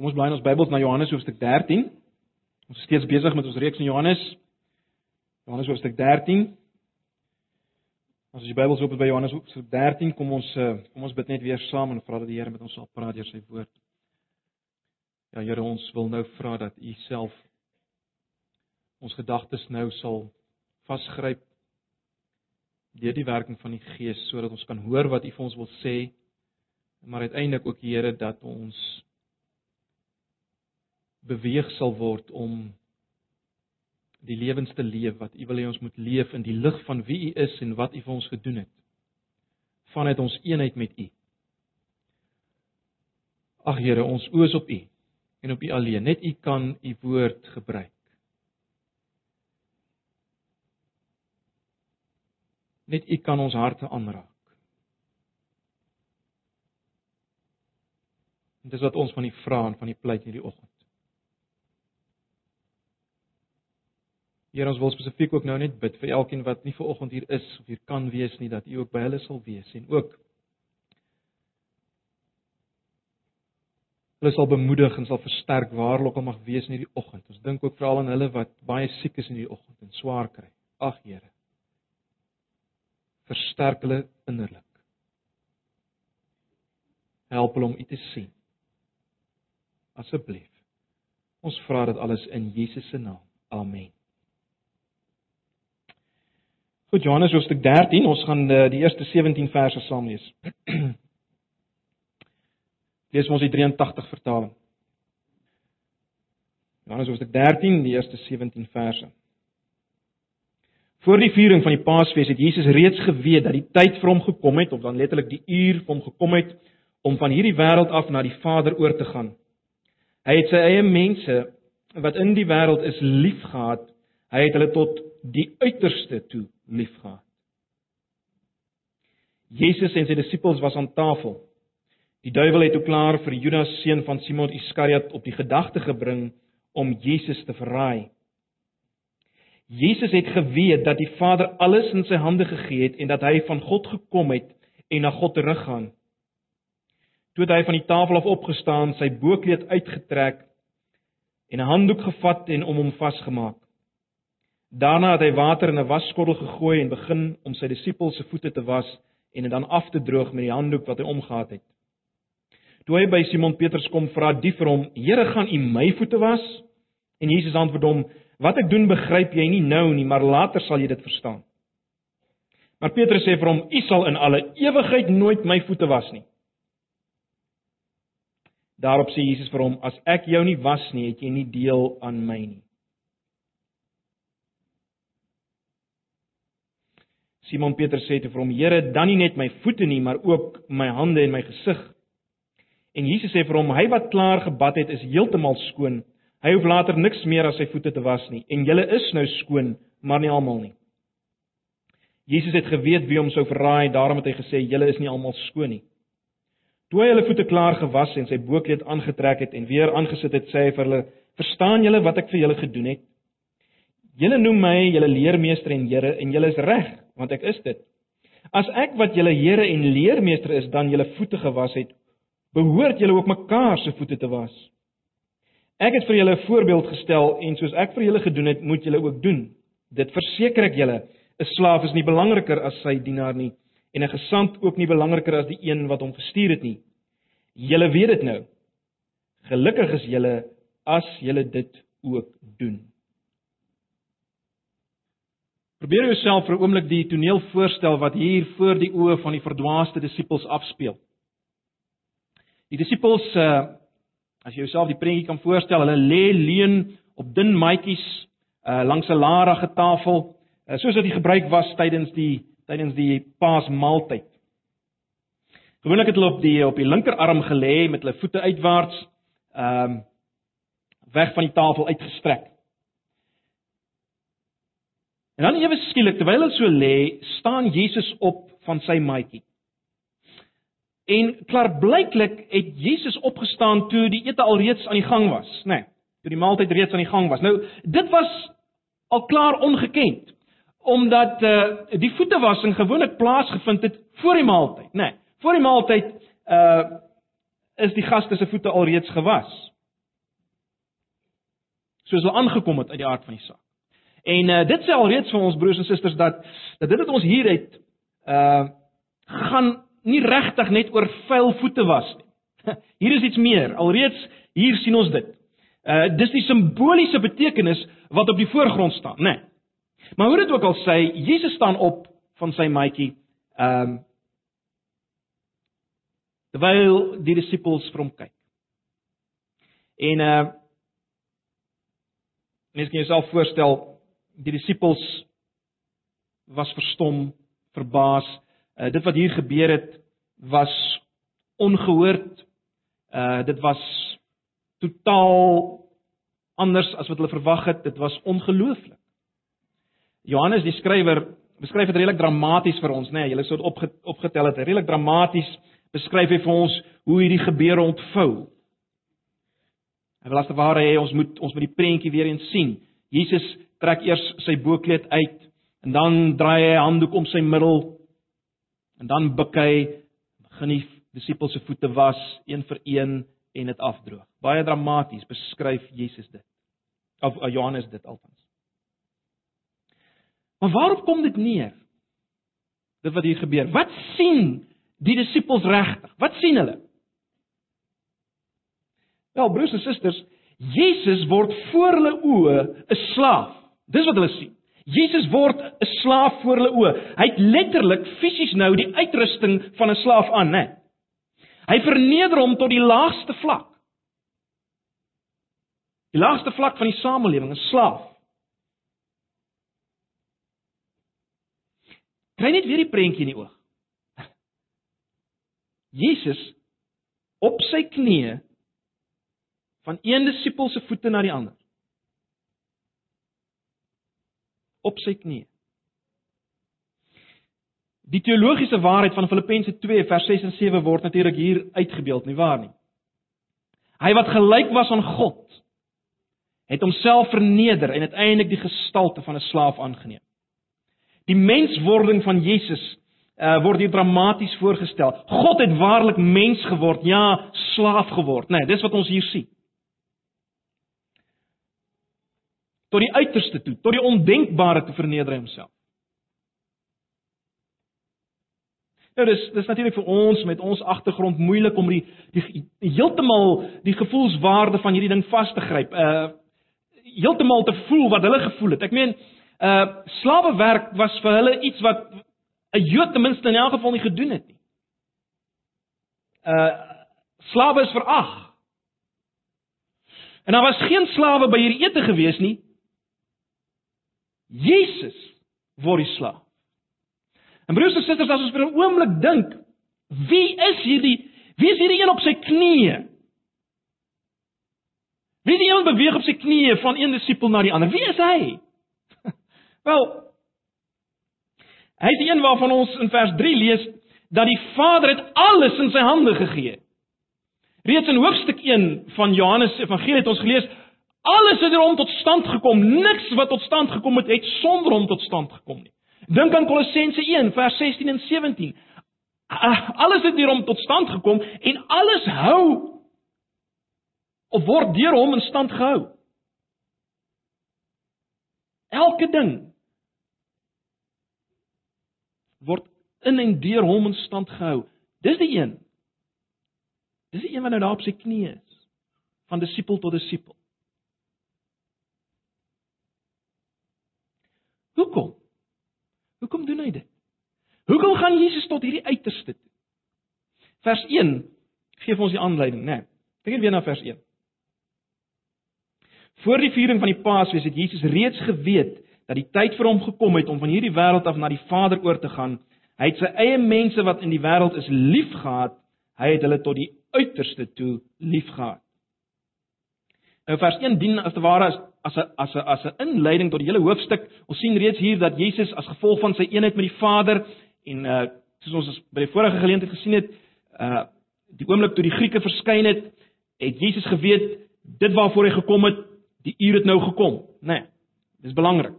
Kom ons blaai in ons Bybels na Johannes hoofstuk 13. Ons is steeds besig met ons reeks in Johannes. Johannes hoofstuk 13. As jy Bybels oop het by Johannes hoofstuk 13, kom ons eh, kom ons bid net weer saam en vra dat die Here met ons sal praat deur sy woord. Ja Here, ons wil nou vra dat U self ons gedagtes nou sal vasgryp deur die werking van die Gees sodat ons kan hoor wat U vir ons wil sê maar uiteindelik ook Here dat ons beweeg sal word om die lewens te leef wat U wil hê ons moet leef in die lig van wie U is en wat U vir ons gedoen het. Vanuit ons eenheid met U. Ag Here, ons oë is op U en op U alleen. Net U kan U woord gebruik. Net U kan ons harte aanraak. En dis wat ons van U vra en van U pleit hierdie oggend. Here ons wil spesifiek ook nou net bid vir elkeen wat nie ver oggend hier is of hier kan wees nie dat U ook by hulle sal wees en ook hulle sal bemoedig en sal versterk waar hulle ook al mag wees in hierdie oggend. Ons dink ook veral aan hulle wat baie siek is in hierdie oggend en swaar kry. Ag Here. Versterk hulle innerlik. Help hulle om U te sien. Asseblief. Ons vra dit alles in Jesus se naam. Amen. Goed Johannes hoofstuk 13, ons gaan die, eh, die eerste 17 verse saam lees. Lees ons die 83 vertaling. Johannes hoofstuk 13, die eerste 17 verse. Voor die viering van die Paasfees het Jesus reeds geweet dat die tyd vir hom gekom het of dan letterlik die uur vir hom gekom het om van hierdie wêreld af na die Vader oor te gaan. Hy het sy eie mense wat in die wêreld is liefgehad. Hy het hulle tot die uiterste toe liefgehad. Jesus en sy disippels was aan tafel. Die duiwel het ook klaar vir Judas seun van Simon Iskariot op die gedagte gebring om Jesus te verraai. Jesus het geweet dat die Vader alles in sy hande gegee het en dat hy van God gekom het en na God teruggaan. Toe het hy van die tafel af opgestaan, sy boekleed uitgetrek en 'n handdoek gevat en om hom vasgemaak. Daarna het hy water in 'n wasskottel gegooi en begin om sy disippels se voete te was en dit dan af te droog met die handdoek wat hy omgehad het. Toe hy by Simon Petrus kom, vra die vir hom: "Here, gaan U my voete was?" En Jesus antwoord hom: "Wat ek doen, begryp jy nie nou nie, maar later sal jy dit verstaan." Maar Petrus sê vir hom: "U sal in alle ewigheid nooit my voete was nie." Daarop sê Jesus vir hom: "As ek jou nie was nie, het jy nie deel aan my nie." Simon Petrus sê te vir hom: "Here, dan nie net my voete nie, maar ook my hande en my gesig." En Jesus sê vir hom: "Hy wat klaar gebad het, is heeltemal skoon. Hy hoef later niks meer as sy voete te was nie. En julle is nou skoon, maar nie almal nie." Jesus het geweet wie hom sou verraai, daarom het hy gesê: "Julle is nie almal skoon nie." Toe hy hulle voete klaar gewas en sy boekleed aangetrek het en weer aangesit het, sê hy vir hulle: "Verstaan julle wat ek vir julle gedoen het? Julle noem my julle leermeester en Here en julle is reg, want ek is dit. As ek wat julle Here en leermeester is, dan julle voete gewas het, behoort julle ook mekaar se voete te was. Ek het vir julle 'n voorbeeld gestel en soos ek vir julle gedoen het, moet julle ook doen. Dit verseker ek julle, 'n slaaf is nie belangriker as sy dienaar nie en 'n gesant ook nie belangriker as die een wat hom gestuur het nie. Julle weet dit nou. Gelukkig is julle as julle dit ook doen. Probeer jouself vir 'n oomblik die toneel voorstel wat hier voor die oë van die verdwaaste disippels afspeel. Die disippels uh as jy jouself die prentjie kan voorstel, hulle lê leun op dun matjies uh langs 'n larige tafel, uh, soos wat die gebruik was tydens die tydens die Paasmaaltyd. Gewoonlik het hulle op die op die linkerarm gelê met hulle voete uitwaarts, ehm um, weg van die tafel uitgestrek. En dan ewe skielik terwyl hy so lê, staan Jesus op van sy maatjie. En klaarblyklik het Jesus opgestaan toe die ete alreeds aan die gang was, nê? Nee, toe die maaltyd reeds aan die gang was. Nou, dit was al klaar ongekend omdat uh die voetewassing gewoonlik plaasgevind het voor die maaltyd, nê? Nee, voor die maaltyd uh is die gaste se voete alreeds gewas. soos hulle aangekom het uit die aard van die saak. En uh, dit sê alreeds vir ons broers en susters dat dat dit wat ons hier het uh gaan nie regtig net oor vuil voete was nie. Hier is iets meer. Alreeds hier sien ons dit. Uh dis die simboliese betekenis wat op die voorgrond staan, né? Nee. Maar hoe dit ook al sê, Jesus staan op van sy maatjie. Ehm um, terwyl die disippels vir hom kyk. En uh mens kan jouself voorstel die disippels was verstom, verbaas. Uh dit wat hier gebeur het was ongehoord. Uh dit was totaal anders as wat hulle verwag het. Dit was ongelooflik. Johannes die skrywer beskryf dit redelik dramaties vir ons, né? Nee, Julle sou dit opge, opgetel het, redelik dramaties beskryf hy vir ons hoe hierdie gebeure ontvou. Hy wil as te ware hê ons moet ons moet die prentjie weer eens sien. Jesus trek eers sy bokkleed uit en dan draai hy 'n handdoek om sy middel en dan buig hy begin die disippels se voete was een vir een en dit afdroog. Baie dramaties beskryf Jesus dit. Of uh, Johannes dit althans. Maar waarop kom dit neer? Dit wat hier gebeur. Wat sien die disippels regtig? Wat sien hulle? Wel, broers en susters, Jesus word voor hulle oë 'n slaaf. Dis wat hulle sien. Jesus word 'n slaaf voor hulle oë. Hy het letterlik fisies nou die uitrusting van 'n slaaf aan, né? Hy verneder hom tot die laagste vlak. Die laagste vlak van die samelewing, 'n slaaf. Kry net weer die prentjie in die oog. Jesus op sy knieë van een disipel se voete na die ander. Op sy knieë. Die teologiese waarheid van Filippense 2 vers 6 en 7 word natuurlik hier uitgebeeld, nie waar nie? Hy wat gelyk was aan God, het homself verneder en uiteindelik die gestalte van 'n slaaf aangeneem. Die menswording van Jesus uh, word hier dramaties voorgestel. God het waarlik mens geword, ja, slaaf geword, né? Nee, dis wat ons hier sien. Tot die uiterste toe, tot die ondenkbare te verneder homself. Nou dis dis natuurlik vir ons met ons agtergrond moeilik om die die heeltemal die gevoelswaarde van hierdie ding vas te gryp. Uh heeltemal te voel wat hulle gevoel het. Ek meen uh slawewerk was vir hulle iets wat 'n Jood ten minste in elk geval nie gedoen het nie. Uh slawe is verag. En daar was geen slawe by hierdie ete gewees nie. Jesus word die slaaf. En broers en susters, as ons vir 'n oomblik dink, wie is hierdie wie is hierdie een op sy knieë? Wie is die een beweeg op sy knieë van een disipel na die ander? Wie is hy? Wel, hy is die een waarvan ons in vers 3 lees dat die Vader het alles in sy hande gegee. Reeds in hoofstuk 1 van Johannes Evangelie het ons gelees alles het deur hom tot stand gekom. Niks wat tot stand gekom het, het sonder hom tot stand gekom nie. Dink aan Kolossense 1 vers 16 en 17. Alles het deur hom tot stand gekom en alles hou of word deur hom in stand gehou. Elke ding word in en deur hom in stand gehou. Dis die een. Dis die een wat nou daar op sy knie is van disipel tot disipel. Hoekom? Hoekom doen hy dit? Hoekom gaan Jesus tot hierdie uiterste toe? Vers 1 gee vir ons die aanleiding, né? Nee, Kyk weer na vers 1. Voor die viering van die Paasfees het Jesus reeds geweet dat die tyd vir hom gekom het om van hierdie wêreld af na die Vader oor te gaan. Hy het sy eie mense wat in die wêreld is liefgehad. Hy het hulle tot die uiterste toe liefgehad. Nou vers 1 dien as te ware as as 'n as 'n as 'n inleiding tot die hele hoofstuk. Ons sien reeds hier dat Jesus as gevolg van sy eenheid met die Vader en uh soos ons by die vorige geleentheid gesien het, uh die oomblik toe die Grieke verskyn het, het Jesus geweet dit waarvoor hy gekom het, die uur het nou gekom, né? Nee, dis belangrik.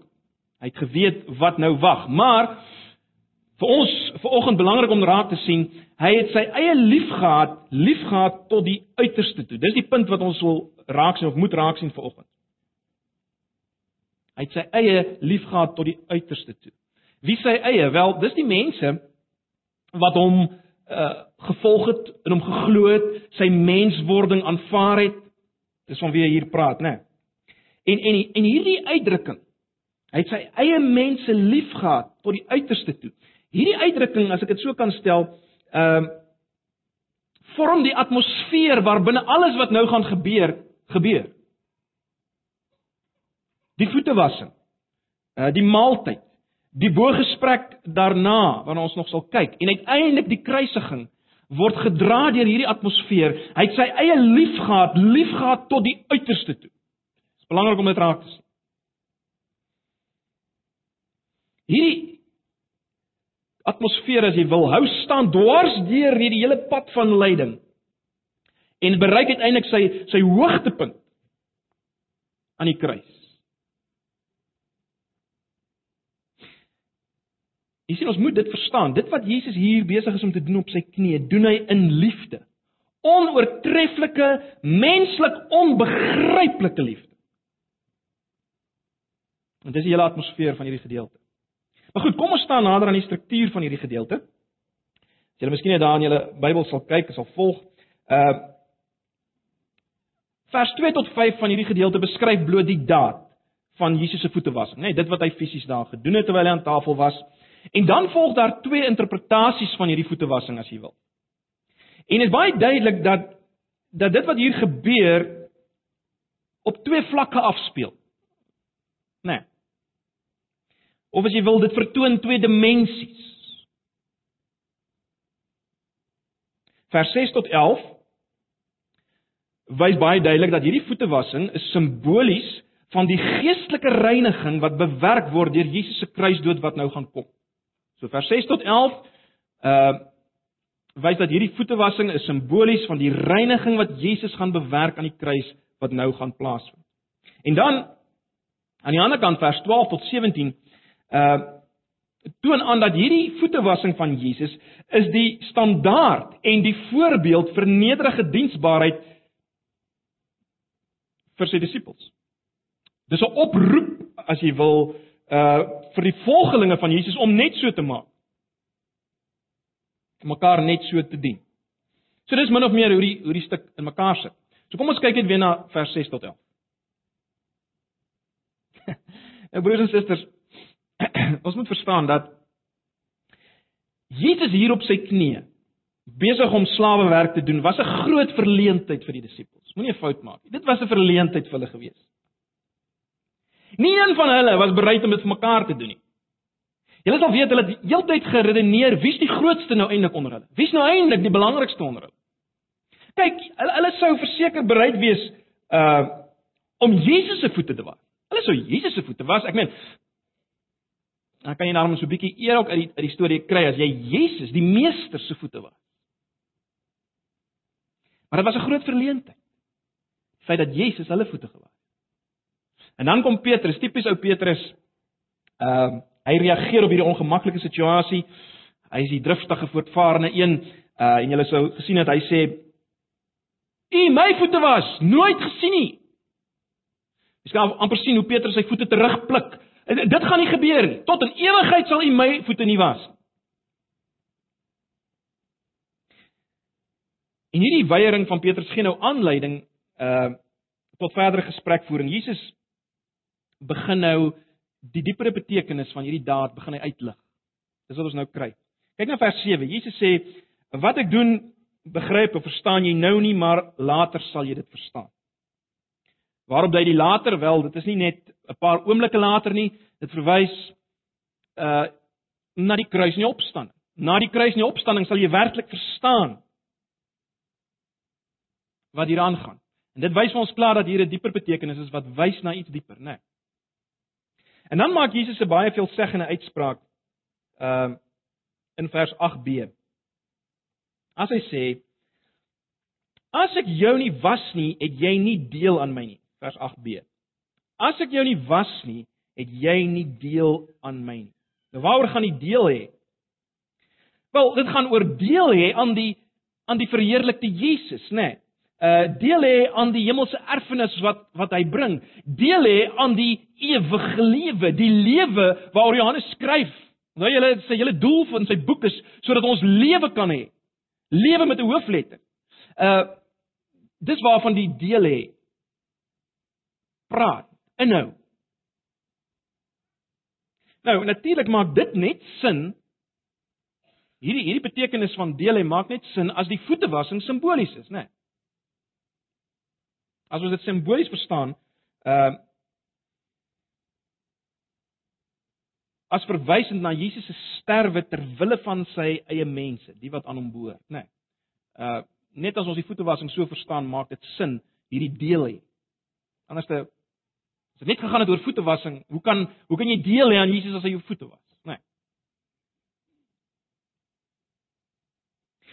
Hy het geweet wat nou wag, maar vir ons vanoggend belangrik om raak te sien, hy het sy eie liefgehad, liefgehad tot die uiterste toe. Dis die punt wat ons wil raak sien of moet raak sien vanoggend. Hy het sy eie liefgehad tot die uiterste toe. Wie sy eie? Wel, dis die mense wat hom uh gevolg het en hom geglo het, sy menswording aanvaar het. Dis van wie hy hier praat, né? En en en hierdie uitdrukking Hy het sy eie mense liefgehad tot die uiterste toe. Hierdie uitdrukking, as ek dit so kan stel, ehm uh, vorm die atmosfeer waarbinne alles wat nou gaan gebeur, gebeur. Die voetewassing, uh die maaltyd, die bogesprek daarna waarna ons nog sal kyk en uiteindelik die kruisiging word gedra deur hierdie atmosfeer. Hy het sy eie liefgehad, liefgehad tot die uiterste toe. Dit is belangrik om dit raak te sien. Hierdie atmosfeer as jy wil, hou staan dwars deur hierdie hele pad van lyding en bereik uiteindelik sy sy hoogtepunt aan die kruis. Jy sien ons moet dit verstaan. Dit wat Jesus hier besig is om te doen op sy knieë, doen hy in liefde. Onoortreffelike, menslik onbegryplike liefde. En dis die hele atmosfeer van hierdie gedeelte. Maar goed, kom ons staan nader aan die struktuur van hierdie gedeelte. As julle miskien net daar in julle Bybel sal kyk, sal volg. Uh Vers 2 tot 5 van hierdie gedeelte beskryf bloot die daad van Jesus se voete was, nê, nee, dit wat hy fisies daar gedoen het terwyl hy aan tafel was. En dan volg daar twee interpretasies van hierdie voetewassing as jy wil. En dit is baie duidelik dat dat dit wat hier gebeur op twee vlakke afspeel. Né? Nee. Of as jy wil dit vertoon twee dimensies. Vers 6 tot 11 wys baie duidelik dat hierdie voetewassing is simbolies van die geestelike reiniging wat bewerk word deur Jesus se kruisdood wat nou gaan kom. So vers 6 tot 11 uh wys dat hierdie voetewassing is simbolies van die reiniging wat Jesus gaan bewerk aan die kruis wat nou gaan plaasvind. En dan aan die ander kant vers 12 tot 17 uh toon aan dat hierdie voetewassing van Jesus is die standaard en die voorbeeld vir nederige diensbaarheid vir sy disippels. Dis 'n oproep as jy wil uh vir die volgelinge van Jesus om net so te maak. Om mekaar net so te dien. So dis min of meer hoe die hoe die stuk in mekaar sit. So kom ons kyk net weer na vers 6 tot 11. nou broers en susters, ons moet verstaan dat Jesus hier op sy knieë besig om slawewerk te doen was 'n groot verleentheid vir die disippels. Moenie 'n fout maak nie. Dit was 'n verleentheid vir hulle gewees. Nie een van hulle was bereid om dit vir mekaar te doen nie. Julle sal weet hulle het heeltyd geredeneer wie's die grootste nou eintlik onder hulle? Wie's nou eintlik die belangrikste onder hulle? Kyk, hulle hulle sou verseker bereid wees uh om Jesus se voete te was. Hulle sou Jesus se voete was. Ek meen, dan kan jy daarom so 'n bietjie eer ook uit die uit die storie kry as jy Jesus, die meester se voete was. Maar dit was 'n groot verleentheid. Die feit dat Jesus hulle voete gewas. En dan kom Petrus, tipies ou Petrus. Ehm uh, hy reageer op hierdie ongemaklike situasie. Hy is die driftige voortvarende een uh en jy sou gesien het hy sê: "U my voete was, nooit gesien nie." Jy kan amper sien hoe Petrus sy voete terugpluk Dit gaan nie gebeur nie. Tot in ewigheid sal U my voete nie was nie. En hierdie weiering van Petrus gee nou aanleiding uh tot verdere gesprekvoering. Jesus begin nou die diepere betekenis van hierdie daad begin hy uitlig. Dis wat ons nou kry. Kyk na vers 7. Jesus sê: "Wat ek doen, begryp of verstaan jy nou nie, maar later sal jy dit verstaan." Waarop dui die later wel, dit is nie net 'n paar oomblikke later nie, dit verwys uh na die kruis en die opstanding. Na die kruis en die opstanding sal jy werklik verstaan wat hier aangaan. En dit wys vir ons klaar dat hier 'n dieper betekenis is wat wys na iets dieper, né? Nee. En dan maak Jesus 'n baie veelzeggende uitspraak uh in vers 8b. As hy sê: As ek jou nie was nie, het jy nie deel aan my nie vers 8b. As ek jou nie was nie, het jy nie deel aan my nie. Nou waaroor gaan die deel hê? Wel, dit gaan oor deel hê aan die aan die verheerlikte Jesus, né? Nee. Uh deel hê aan die hemelse erfenis wat wat hy bring. Deel hê aan die ewige lewe, die lewe waaroor Johannes skryf. Nou julle sê julle doel van sy boek is sodat ons lewe kan hê. Lewe met 'n hoofletter. Uh dis waarvan die deel hê. Praat, inhou. Nou natuurlik maak dit net sin hierdie hierdie betekenis van deel hê maak net sin as die voete wassing simbolies is, né? Nee. As ons dit simbolies verstaan, ehm uh, as verwysend na Jesus se sterwe ter wille van sy eie mense, die wat aan hom behoort, né? Nee. Uh net as ons die voete wassing so verstaan, maak dit sin hierdie deel hê. Anderste as dit net gegaan het oor voete wassing, hoe kan hoe kan jy deel hê aan Jesus as hy jou voete was? Né? Nee.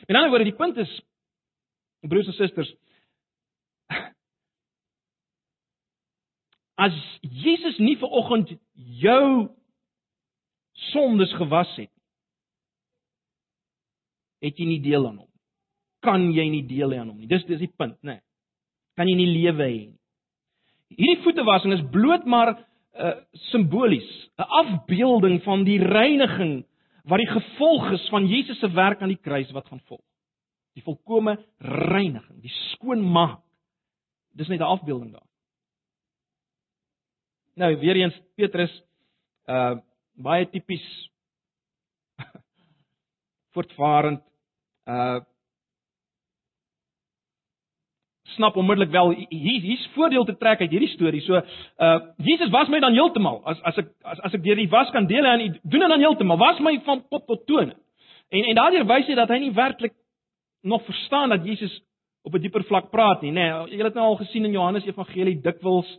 In ander woord, die punt is broers en susters, as Jesus nie ver oggend jou sondes gewas het het jy nie deel aan hom. Kan jy nie deel hê aan hom nie. Dis dis die punt nê nee. kan jy nie lewe hê hierdie voetewassing is bloot maar uh, simbolies. 'n afbeelding van die reiniging wat die gevolg is van Jesus se werk aan die kruis wat gaan volg. Die volkomme reiniging die skoonmaak. Dis net 'n afbeelding daar Nou weer eens Petrus uh baie tipies voortvarend uh snap onmiddellik wel hier hier's voordeel te trek uit hierdie storie. So uh Jesus was my dan heeltemal as as ek as, as ek deur die was kan deel en doen dit dan heeltemal. Was my van top tot tone. En en daardeur wys hy dat hy nie werklik nog verstaan dat Jesus op 'n dieper vlak praat nie, nê. Nee, jy het nou al gesien in Johannes Evangelie dikwels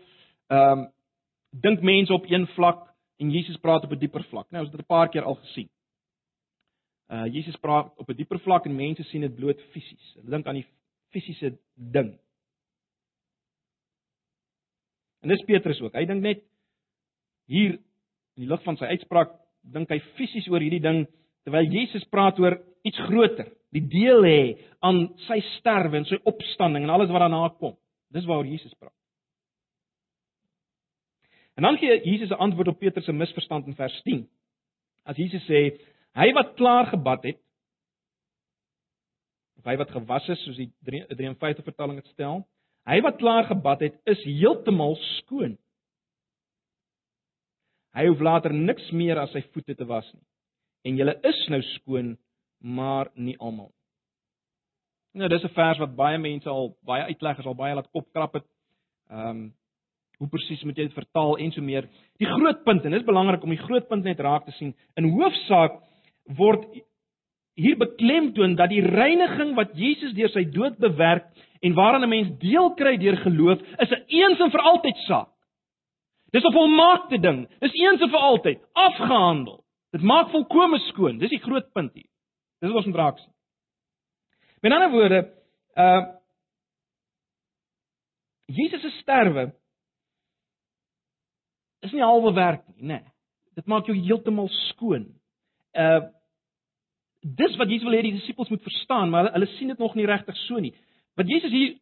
ehm um, dink mense op een vlak en Jesus praat op 'n dieper vlak. Nou, ons het dit 'n paar keer al gesien. Uh Jesus praat op 'n dieper vlak en mense sien dit bloot fisies. Hulle dink aan die fisiese ding. En dis Petrus ook. Hy dink net hier in die lig van sy uitspraak dink hy fisies oor hierdie ding terwyl Jesus praat oor iets groter, die deel hê aan sy sterwe en sy opstanding en alles wat daarna kom. Dis waaroor Jesus praat. En dan gee Jesus 'n antwoord op Petrus se misverstand in vers 10. As Jesus sê, hy wat klaar gebad het, hy wat gewas is soos die 53 vertaling dit stel, hy wat klaar gebad het, is heeltemal skoon. Hy hoef later niks meer as sy voete te was nie. En julle is nou skoon, maar nie almal. Nou dis 'n vers wat baie mense al baie uitleggers al baie laat kopkrap het. Ehm um, hoe presies moet jy dit vertaal en so meer. Die groot punt en dis belangrik om die groot punt net raak te sien. In hoofsaak word hier beklemtoon dat die reiniging wat Jesus deur sy dood bewerk en waaraan 'n mens deel kry deur geloof, is 'n eens en vir altyd saak. Dis 'n volmaakte ding. Dis eens en vir altyd afgehandel. Dit maak volkome skoon. Dis die groot punt hier. Dis wat ons moet raak sien. Met ander woorde, uh Jesus se sterwe is nie halwe werk nie, nê. Nee. Dit maak jou heeltemal skoon. Uh dis wat Jesus wil hê die disippels moet verstaan, maar hulle, hulle sien dit nog nie regtig so nie. Wat Jesus hier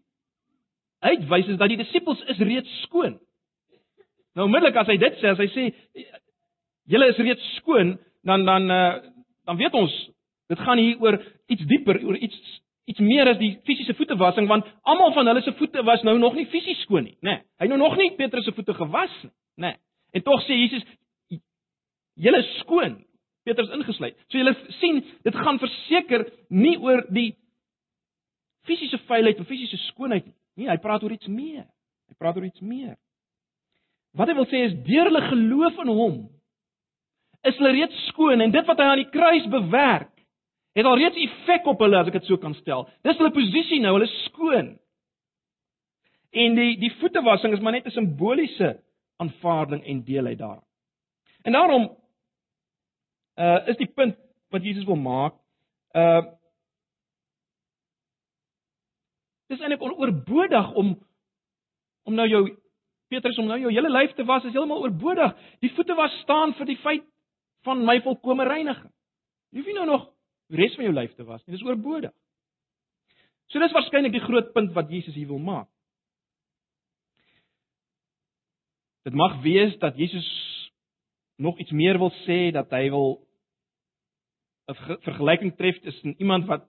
uitwys is dat die disippels is reeds skoon. Nou onmiddellik as hy dit sê, as hy sê julle is reeds skoon, dan dan uh dan weet ons dit gaan hier oor iets dieper, oor iets iets meer as die fisiese voetewassing want almal van hulle se voete was nou nog nie fisies skoon nie, nê. Nee, hy nou nog nie Petrus se voete gewas nie, nê. Nee. En tog sê Jesus julle is skoon. Petrus ingesluit. So julle sien, dit gaan verseker nie oor die fisiese vuilheid of fisiese skoonheid nie. Nee, hy praat oor iets meer. Hy praat oor iets meer. Wat hy wil sê is deur hulle geloof in hom is hulle reeds skoon en dit wat hy aan die kruis bewerk het al reeds effek op hulle as ek dit so kan stel. Dis hulle posisie nou, hulle is skoon. En die die voetewassing is maar net 'n simboliese aanvaarding en deel uit daaraan. En daarom uh is die punt wat Jesus wil maak, uh dis eintlik oorbodig om om nou jou Petrus om nou jou hele lyf te was, is heeltemal oorbodig. Die voete was staan vir die feit van my volkomme reiniging. Jy hoef nie nou nog die res van jou lyf te was nie, dis oorbodig. So dis waarskynlik die groot punt wat Jesus hier wil maak. Dit mag wees dat Jesus nog iets meer wil sê dat hy wil 'n vergelyking tref tussen iemand wat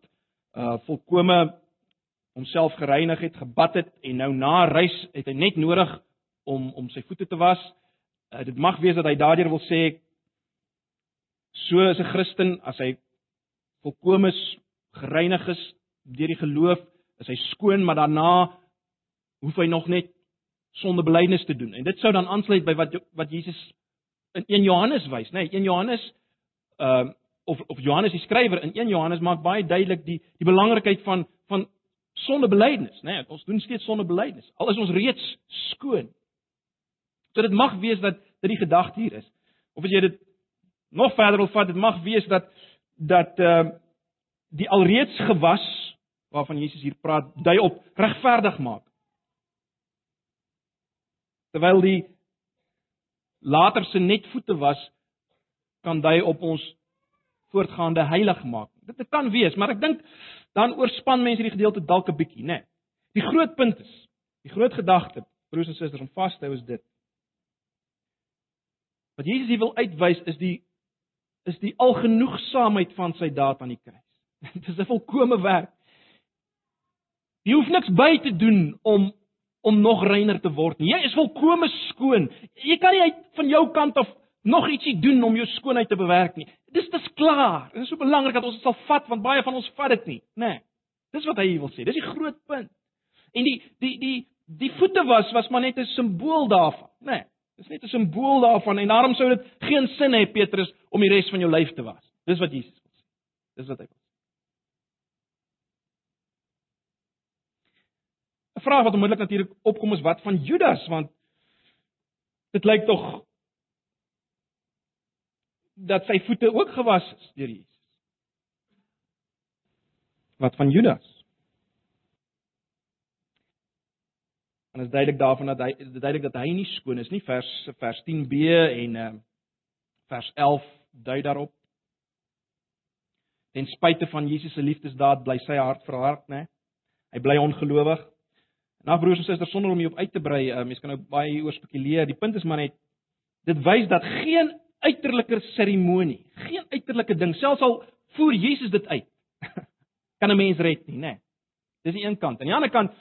uh volkome homself gereinig het, gebad het en nou na reis het hy net nodig om om sy voete te was. Uh, dit mag wees dat hy daardeur wil sê so is 'n Christen as hy volkome gereinig is deur die geloof, is hy skoon, maar daarna hoef hy nog net sondebelydenis te doen. En dit sou dan aansluit by wat wat Jesus in 1 Johannes wys, né? Nee, 1 Johannes ehm uh, of of Johannes die skrywer in 1 Johannes maak baie duidelik die die belangrikheid van van sondebelydenis, né? Nee, ons doen steeds sondebelydenis. Al is ons reeds skoon. So dit mag wees dat dit die gedagte hier is. Of as jy dit nog verder wil vat, dit mag wees dat dat ehm uh, die alreeds gewas waarvan Jesus hier praat, dui op regverdig maak. Terwyl die later se net voete was kan dui op ons voortgaande heilig maak. Dit kan wees, maar ek dink dan oorspan mense die gedeelte dalk 'n bietjie, né? Nee. Die groot punt is, die groot gedagte, broers en susters, om vas te hou is dit. Wat Jesus hier wil uitwys is die is die algenoegsaamheid van sy daad aan die kruis. Dit is 'n volkomme werk. Jy hoef niks by te doen om om nog reiner te word nie. Jy is volkome skoon. Jy kan nie uit van jou kant af nog ietsie doen om jou skoonheid te bewerk nie. Dis dis klaar. Dit is so belangrik dat ons dit sal vat want baie van ons vat dit nie, né? Nee. Dis wat hy wil sê. Dis die groot punt. En die die die die voete was was maar net 'n simbool daarvan, né? Nee. Dis net 'n simbool daarvan en daarom sou dit geen sin hê Petrus om die res van jou lyf te was. Dis wat Jesus wil sê. Dis wat hy wil. Vraag wat onmiddellik natuurlik opkom is wat van Judas want dit lyk tog dat sy voete ook gewas is deur Jesus. Wat van Judas? En is duidelik daarvan dat hy duidelik dat hy nie skoon is nie vers vers 10b en uh, vers 11 dui daarop. Ten spyte van Jesus se liefdesdaad bly sy hart verhard, né? Hy bly ongelowig. Nou broers en susters, sonder om hierop uit te brei, uh, mense kan nou baie hieroor spekuleer. Die punt is maar net dit wys dat geen uiterlike seremonie, geen uiterlike ding, selfs al voer Jesus dit uit. kan 'n mens red nie, né? Nee. Dis die een kant. Aan die ander kant,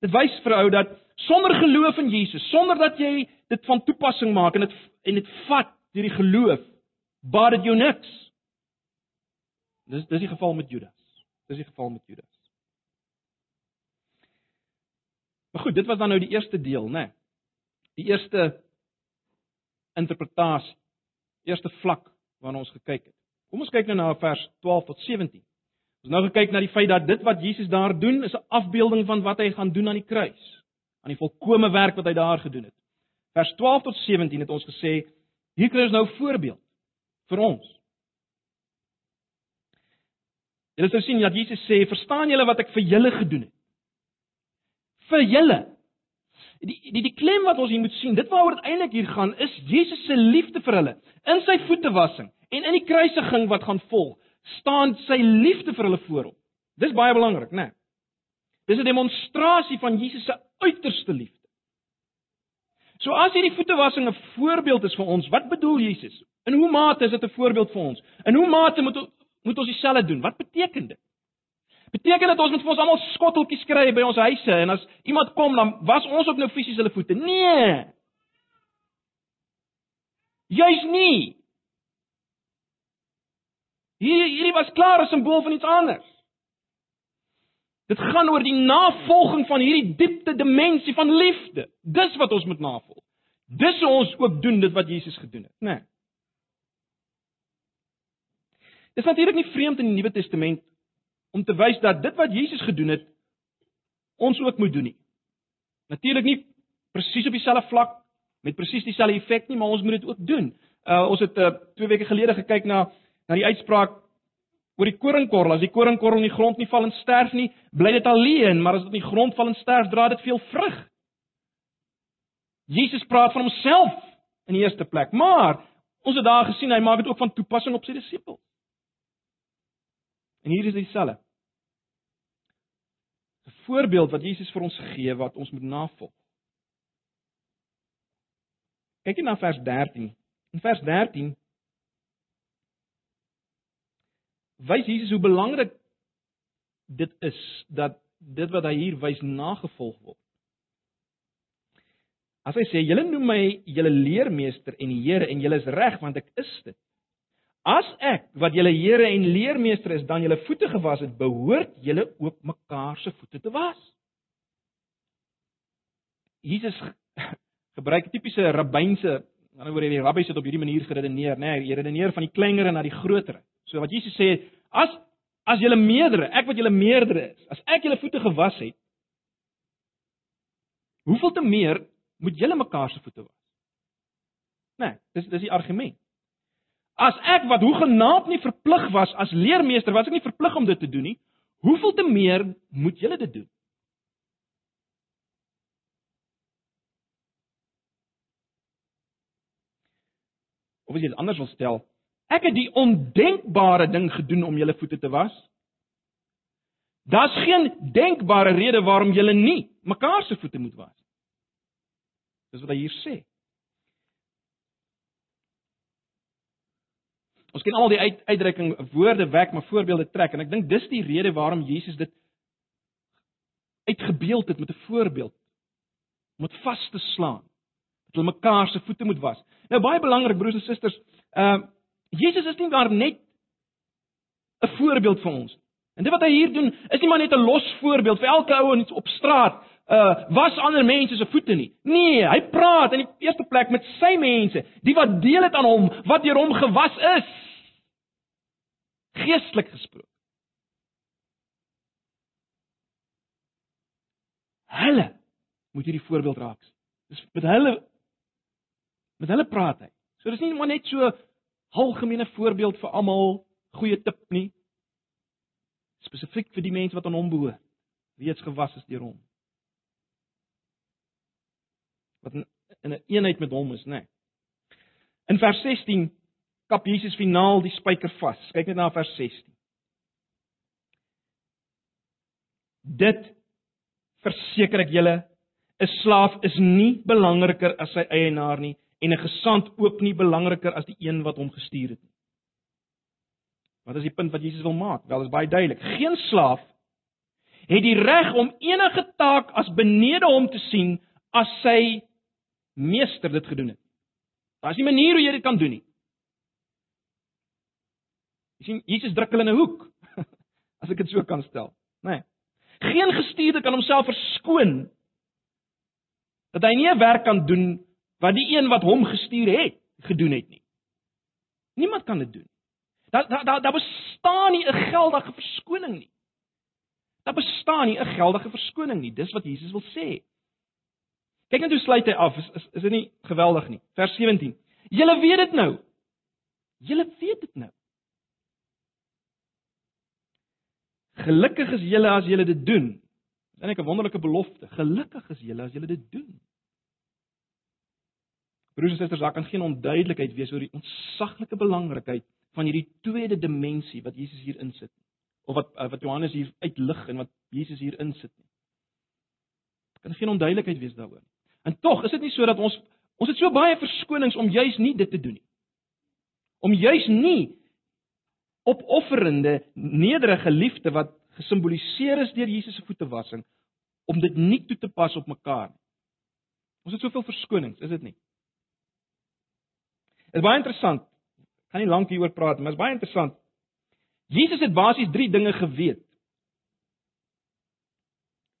dit wys vir ou dat sonder geloof in Jesus, sonder dat jy dit van toepassing maak en dit en dit vat deur die geloof, baat dit jou niks. Dis dis die geval met Judas. Dis die geval met Judas. Maar goed, dit was dan nou die eerste deel, né? Nee. Die eerste interpretasie eerste vlak waarna ons gekyk het. Kom ons kyk nou na vers 12 tot 17. Ons nou gekyk na die feit dat dit wat Jesus daar doen is 'n afbeelding van wat hy gaan doen aan die kruis, aan die volkomme werk wat hy daar gedoen het. Vers 12 tot 17 het ons gesê hier kry ons nou 'n voorbeeld vir ons. Julle sou sien dat Jesus sê, "Verstaan julle wat ek vir julle gedoen het?" Vir julle die die die klem wat ons hier moet sien, dit waaroor dit eintlik hier gaan, is Jesus se liefde vir hulle. In sy voetewassing en in die kruisiging wat gaan volg, staan sy liefde vir hulle voorop. Dis baie belangrik, né? Nee. Dis 'n demonstrasie van Jesus se uiterste liefde. So as hierdie voetewassing 'n voorbeeld is vir ons, wat bedoel Jesus? In hoe mate is dit 'n voorbeeld vir ons? In hoe mate moet moet ons dieselfde doen? Wat beteken dit? Beteken dit ons moet vir ons almal skotteltjies kry by ons huise en as iemand kom dan was ons ook nou fisies hulle voete? Nee. Jy's nie. Hier hierdie was klaar 'n simbool van iets anders. Dit gaan oor die navolging van hierdie diepte dimensie van liefde. Dis wat ons moet navolg. Dis hoe ons ook doen dit wat Jesus gedoen het, né? Nee. Dit is natuurlik nie vreemd in die Nuwe Testament om te wys dat dit wat Jesus gedoen het ons ook moet doen nie. Natuurlik nie presies op dieselfde vlak met presies dieselfde effek nie, maar ons moet dit ook doen. Uh ons het uh, twee weke gelede gekyk na na die uitspraak oor die koringkorrel. As die koringkorrel in die grond nie val en sterf nie, bly dit alleen, maar as dit in die grond val en sterf, dra dit veel vrug. Jesus praat van homself in die eerste plek, maar ons het daar gesien hy maak dit ook van toepassing op sy disippels. En hier is dieselfde. 'n voorbeeld wat Jesus vir ons gee wat ons moet navolg. Kyk net na vers 13. In vers 13 wys Jesus hoe belangrik dit is dat dit wat hy hier wys nagevolg word. As hy sê julle noem my julle leermeester en Here en julle is reg want ek is dit. As ek wat julle Here en leermeester is dan julle voete gewas het, behoort julle ook mekaar se voete te was. Jesus gebruik tipiese rabbynse, aan die ander die rabbi sit op hierdie manier geredeneer, nê, nee, redeneer van die kleinere na die grotere. So wat Jesus sê, as as julle meerdere, ek wat julle meerdere is, as ek julle voete gewas het, hoeveel te meer moet julle mekaar se voete was. Nee, dis dis die argument. As ek wat hoegenaamd nie verplig was as leermeester, was ek nie verplig om dit te doen nie. Hoeveel te meer moet julle dit doen? Of as jy dit anders wil stel, ek het die ondenkbare ding gedoen om julle voete te was. Daar's geen denkbare rede waarom julle nie mekaar se voete moet was. Dis wat hy hier sê. Ons ken al die uit, uitdrukking woorde wek maar voorbeelde trek en ek dink dis die rede waarom Jesus dit uitgebeeld het met 'n voorbeeld om dit vas te slaan dat hulle mekaar se voete moet was. Nou baie belangrik broers en susters, ehm uh, Jesus is nie maar net 'n voorbeeld vir ons. En dit wat hy hier doen, is nie maar net 'n los voorbeeld vir elke ou op straat uh was ander mense se voete nie. Nee, hy praat in die eerste plek met sy mense, die wat deel het aan hom, wat deur hom gewas is. Geestelik gesproke. Hulle moet hierdie voorbeeld raak. Dis met hulle met hulle praat hy. So dis nie maar net so algemene voorbeeld vir almal, goeie tip nie. Spesifiek vir die mense wat aan hom behoort, reeds gewas is deur hom wat in 'n een eenheid met hom is, nê. Nee. In vers 16 kap Jesus finaal die spyker vas. Kyk net na vers 16. Dit verseker ek julle, 'n slaaf is nie belangriker as sy eienaar nie en 'n gesant ook nie belangriker as die een wat hom gestuur het nie. Wat is die punt wat Jesus wil maak? Wel, is baie duidelik. Geen slaaf het die reg om enige taak as benede hom te sien as sy meester dit gedoen het. Daar's nie 'n manier hoe jy dit kan doen nie. Jy sien Jesus druk hulle in 'n hoek as ek dit so kan stel, nê. Nee. Geen gestuurde kan homself verskoon dat hy nie 'n werk kan doen wat die een wat hom gestuur het gedoen het nie. Niemand kan dit doen. Daar daar daar da bestaan nie 'n geldige verskoning nie. Daar bestaan nie 'n geldige verskoning nie. Dis wat Jesus wil sê. Kyk net hoe sluit hy af. Is is, is dit nie geweldig nie? Vers 17. Julle weet dit nou. Julle weet dit nou. Gelukkig is julle as julle dit doen. Dis eintlik 'n wonderlike belofte. Gelukkig is julle as julle dit doen. Broers en susters, daar kan geen onduidelikheid wees oor die ontsaglike belangrikheid van hierdie tweede dimensie wat Jesus hier insit of wat wat Johannes hier uitlig en wat Jesus hier insit nie. Kan geen onduidelikheid wees daaroor nie. En tog is dit nie so dat ons ons het so baie verskonings om juis nie dit te doen nie. Om juis nie opofferende, nederige liefde wat gesimboliseer is deur Jesus se voetewassing om dit nie toe te pas op mekaar nie. Ons het soveel verskonings, is dit nie? Dit is baie interessant. Ek gaan nie lank hieroor praat nie, maar dit is baie interessant. Jesus het basies 3 dinge geweet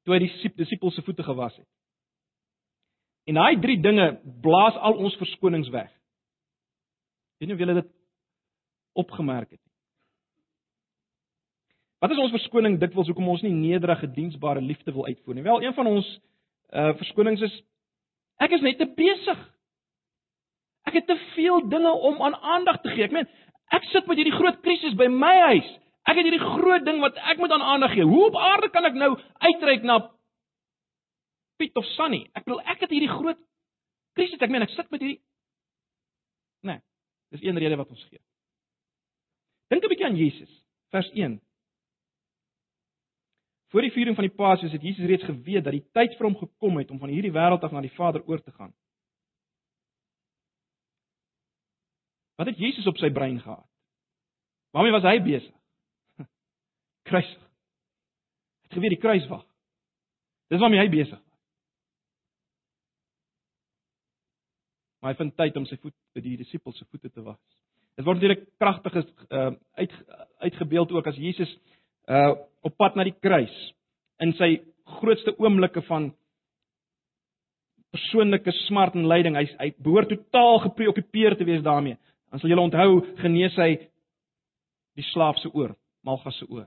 toe hy die disippels se voete gewas het. En daai drie dinge blaas al ons verskonings weg. Weet nie of julle dit opgemerk het nie. Wat is ons verskoning dikwels hoekom ons nie nederige diensbare liefde wil uitvoer nie? Wel, een van ons uh verskonings is ek is net te besig. Ek het te veel dinge om aan aandag te gee. Ek meen, ek sit met hierdie groot krisis by my huis. Ek het hierdie groot ding wat ek moet aan aandag gee. Hoe op aarde kan ek nou uitreik na Piet of Sunny. Ek bedoel ek het hierdie groot krisis. Ek meen ek sit met hierdie Nee, dis een rede wat ons gee. Dink 'n bietjie aan Jesus, vers 1. Voor die viering van die Paasfees het Jesus reeds geweet dat die tyd vir hom gekom het om van hierdie wêreld af na die Vader oor te gaan. Wat het Jesus op sy brein gehad? Waarmee was hy besig? Kruisig. Het geweet die kruis wag. Dis waarmee hy besig was. Maar hy vind tyd om sy voet by die disippels se voete te was. Dit word natuurlik kragtig uh, uit uitgebeeld ook as Jesus uh op pad na die kruis in sy grootste oomblikke van persoonlike smart en lyding. Hy hy behoort totaal gepreokkupeerd te wees daarmee. Dan sal julle onthou genees hy die slaaf se oor, Malgas se oor.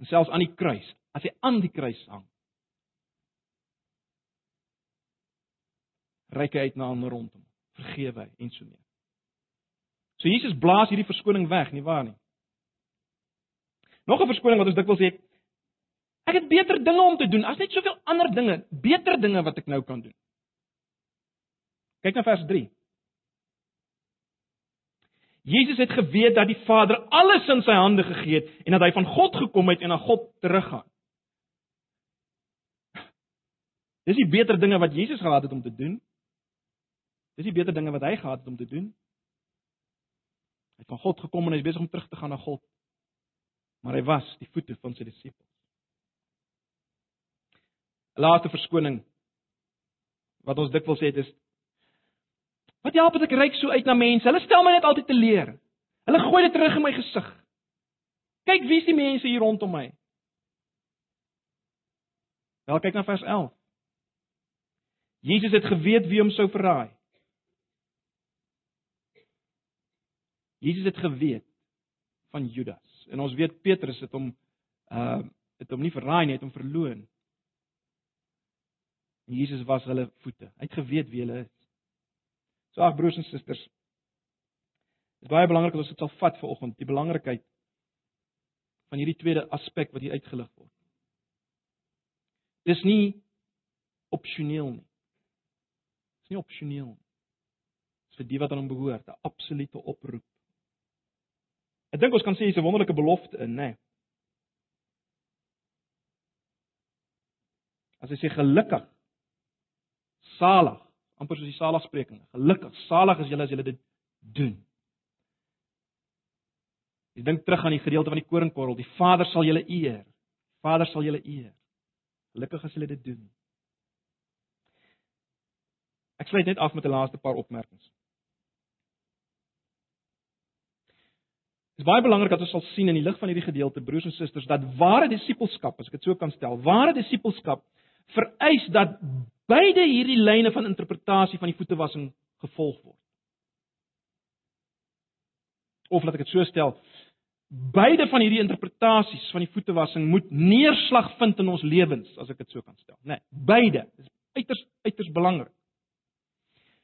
En selfs aan die kruis, as hy aan die kruis hang, reik hy uit na hom rondom, vergewe hy en so meer. So Jesus blaas hierdie verskoning weg, nie waar nie? Nog 'n verskoning wat ons dikwels sê, ek het beter dinge om te doen as net soveel ander dinge, beter dinge wat ek nou kan doen. Kyk na vers 3. Jesus het geweet dat die Vader alles in sy hande gegee het en dat hy van God gekom het en na God teruggaan. Dis die beter dinge wat Jesus gehad het om te doen. Dis die beter dinge wat hy gehad het om te doen. Hy het van God gekom en hy is besig om terug te gaan na God. Maar hy was die voete van sy disippels. Laaste verskoning wat ons dikwels sê is Wat help as ek reik so uit na mense? Hulle stel my net altyd te leer. Hulle gooi dit terug in my gesig. Kyk wie is die mense hier rondom my? Wel kyk na vers 11. Jesus het geweet wie hom sou verraai. Jesus het geweet van Judas. En ons weet Petrus het hom uh het hom nie verraai nie, het hom verloon. Jesus was hulle voete. Hy het geweet wie hulle is. So ag broers en susters. Dit is baie belangrik dat ons dit sal vat vir oggend, die belangrikheid van hierdie tweede aspek wat hier uitgelig word. Dis nie opsioneel nie. Dis nie opsioneel nie. Dis vir die wat aan hom behoort, 'n absolute oproep. Ek dink ons kan sê dis 'n wonderlike belofte in, nê. As hy sê gelukkig, salig amper soos die saligspreking. Gelukkig, salig is julle as julle dit doen. Jy dink terug aan die gedeelte van die koringkorrel, die Vader sal julle eer. Vader sal julle eer. Gelukkig as julle dit doen. Ek sluit net af met 'n laaste paar opmerkings. Dit is baie belangrik dat ons sal sien in die lig van hierdie gedeelte broers en susters dat ware disippelskap, as ek dit so kan stel, ware disippelskap vereis dat beide hierdie lyne van interpretasie van die voetewassing gevolg word. Of laat ek dit so stel, beide van hierdie interpretasies van die voetewassing moet neerslag vind in ons lewens, as ek dit so kan stel, né? Nee, beide is uiters uiters belangrik.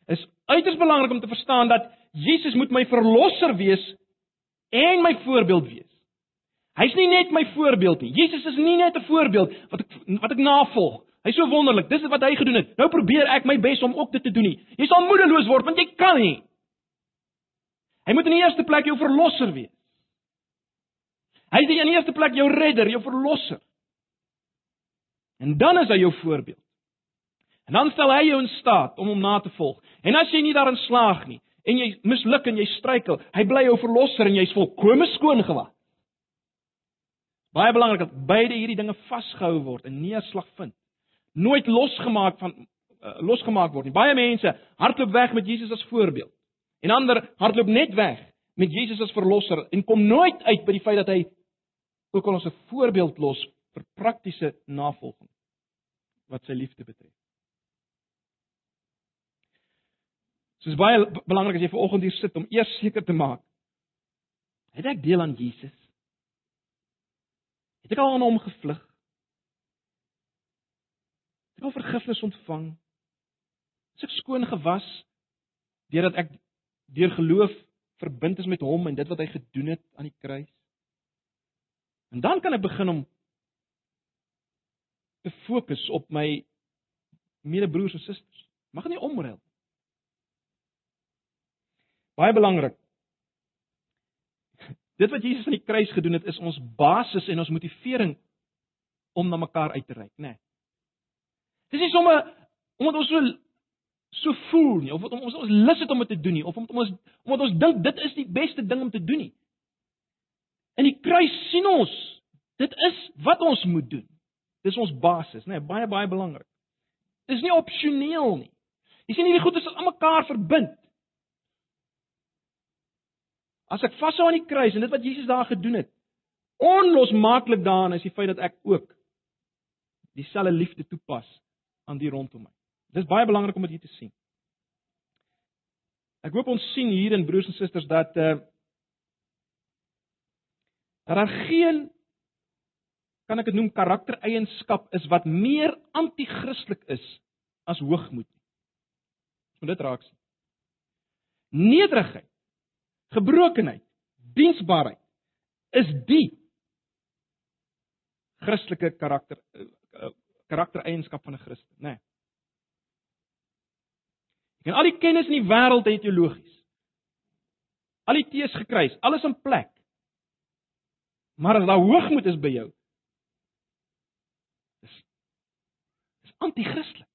Is uiters belangrik om te verstaan dat Jesus moet my verlosser wees en my voorbeeld wees. Hy's nie net my voorbeeld nie. Jesus is nie net 'n voorbeeld wat ek wat ek navolg. Hy's so wonderlik. Dis wat hy gedoen het. Nou probeer ek my bes om ook dit te doen nie. Jy sal moedeloos word want jy kan nie. Hy moet in die eerste plek jou verlosser wees. Hy is in die eerste plek jou redder, jou verlosser. En dan is hy jou voorbeeld. En dan stel hy jou in staat om hom na te volg. En as jy nie daarin slaag nie en jy misluk en jy struikel, hy bly jou verlosser en jy's volkome skoon gewas. Baie belangrik dat beide hierdie dinge vasgehou word en neerslag vind nooit losgemaak van uh, losgemaak word nie. Baie mense hardloop weg met Jesus as voorbeeld. En ander hardloop net weg met Jesus as verlosser en kom nooit uit by die feit dat hy ook al ons 'n voorbeeld los vir praktiese navolging wat sy liefde betref. Is baie belangrik as jy ver oggend hier sit om eers seker te maak het ek deel aan Jesus? Het ek al aan hom gevlug? Ek het vergifnis ontvang. Is ek skoon gewas deurdat ek deur geloof verbind is met hom en dit wat hy gedoen het aan die kruis. En dan kan ek begin om te fokus op my medebroers en susters. Mag nie omruil. Baie belangrik. Dit wat Jesus aan die kruis gedoen het, is ons basis en ons motivering om na mekaar uit te reik, né? Nee. Dis nie sommer omdat ons so so voel nie of omdat ons ons lus het om dit te doen nie of omdat ons omdat ons dink dit is die beste ding om te doen nie. In die kruis sien ons dit is wat ons moet doen. Dis ons basis, né? Nee, baie baie belangrik. Dis nie opsioneel nie. Jy sien hierdie goed is aan mekaar verbind. As ek vashou aan die kruis en dit wat Jesus daar gedoen het, onlosmaaklik daarin is die feit dat ek ook dieselfde liefde toepas aan die rondom my. Dis baie belangrik om dit hier te sien. Ek hoop ons sien hier in broers en susters dat uh dat daar geen kan ek dit noem karaktereienskap is wat meer anti-kristelik is as hoogmoed. Ons moet dit raak sien. Nederigheid, gebrokenheid, diensbaarheid is die Christelike karakter eh, eh, karaktereienskap van 'n Christen, né? Nee. En al die kennis in die wêreld het teologies. Al die tees gekruis, alles in plek. Maar as daar hoogmoed is by jou, is is anti-kristelik.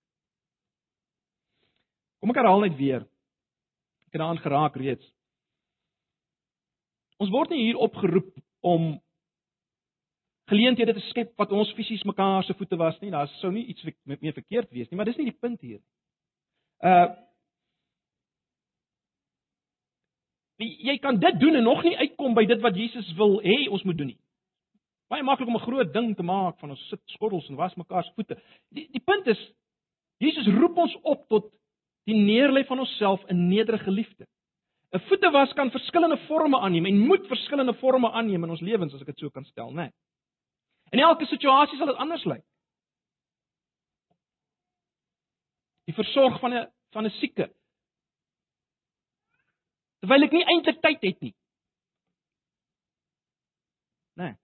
Kom ek herhaal net weer. Ek het daaraan geraak reeds. Ons word nie hier opgeroep om geleenthede te skep wat ons fisies mekaar se voete was nie. Daar sou nie iets met meer verkeerd wees nie, maar dis nie die punt hier. Uh jy kan dit doen en nog nie uitkom by dit wat Jesus wil hê ons moet doen nie. Baie maklik om 'n groot ding te maak van ons sit skottels en was mekaar se voete. Die die punt is Jesus roep ons op tot die neerlê van onsself in nederige liefde. 'n Voete was kan verskillende forme aanneem en moet verskillende forme aanneem in ons lewens as ek dit so kan stel, né? In elke situasie sal dit anders lyk. Die versorg van 'n van 'n sieke. Terwyl ek nie eintlik tyd het nie. Né? Nee.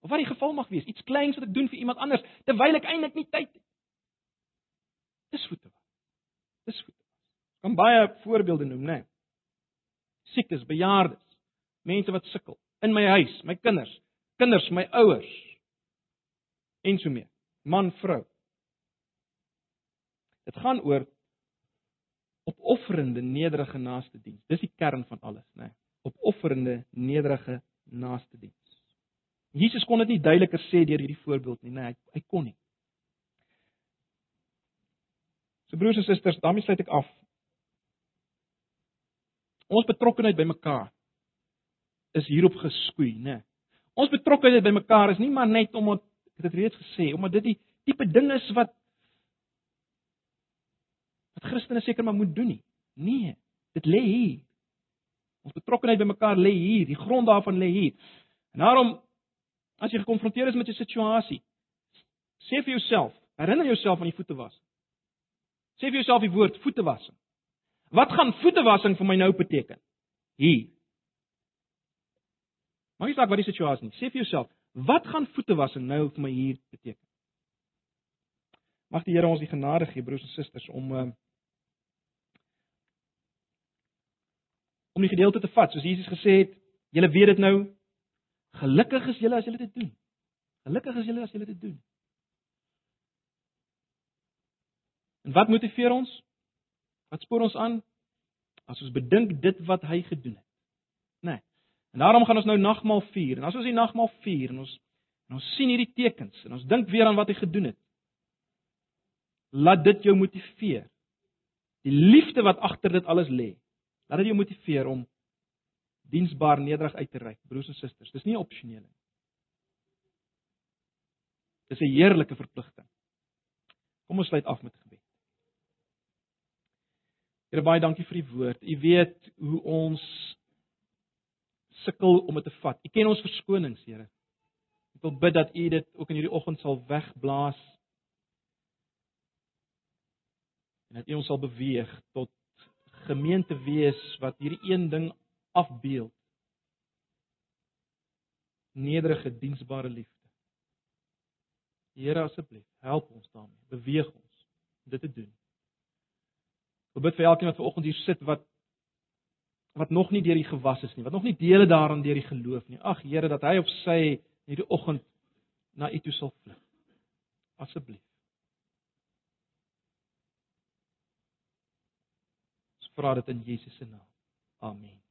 Of wat die geval mag wees, iets kleins wat ek doen vir iemand anders terwyl ek eintlik nie tyd het. Dis voete was. Dis voete was. Kan baie voorbeelde noem, né? Nee. Siektes, bejaardes, mense wat sukkel in my huis, my kinders, kinders, my ouers en so mee. Man, vrou. Dit gaan oor opofferende nederige naaste diens. Dis die kern van alles, né? Nee. Opofferende nederige naaste diens. Jesus kon dit nie duideliker sê deur hierdie voorbeeld nie, nee, hy hy kon nie. So broers en susters, daarmee sluit ek af. Ons betrokkeheid by mekaar is hierop geskoei, né? Nee. Ons betrokkeheid by mekaar is nie maar net omdat ek het reeds gesê, omdat dit die tipe ding is wat wat Christene seker maar moet doen nie. Nee, dit lê hier. Ons betrokkeheid by mekaar lê hier, die grond daarvan lê hier. En daarom as jy gekonfronteer is met 'n situasie, sê vir jouself, herinner jouself aan die voete was. Sê vir jouself die woord voete wassing. Wat gaan voete wassing vir my nou beteken? Hier. Maak nie saak wat die situasie is. Sê vir jouself, wat gaan voete wassing nou vir my hier beteken? Mag die Here ons die genade gee, broers en susters, om uh, om die gedeelte te vat, soos Jesus gesê het, julle weet dit nou, Gelukkig is julle as julle dit doen. Gelukkig is julle as julle dit doen. En wat motiveer ons? Wat spoor ons aan? As ons bedink dit wat hy gedoen het. Né? Nee. En daarom gaan ons nou nagmaal vier. En as ons die nagmaal vier en ons en ons sien hierdie tekens en ons dink weer aan wat hy gedoen het. Laat dit jou motiveer. Die liefde wat agter dit alles lê. Laat dit jou motiveer om diensbaar nederig uit te reik, broers en susters. Dis nie opsioneel nie. Dis 'n heerlike verpligting. Kom ons sluit af met. Here baie dankie vir die woord. U weet hoe ons sukkel om dit te vat. U ken ons verskonings, Here. Ek wil bid dat U dit ook in hierdie oggend sal wegblaas. En dat U ons sal beweeg tot gemeente wees wat hierdie een ding afbeeld. Nederige diensbare liefde. Here asseblief, help ons daarmee. Beweeg ons om dit te doen. Ek bid vir elkeen wat ver oggend hier sit wat wat nog nie deur die gewas is nie, wat nog nie dele daaraan deur die geloof nie. Ag Here, dat hy of sy hierdie oggend na U toe sal vlug. Asseblief. Ons vra dit in Jesus se naam. Amen.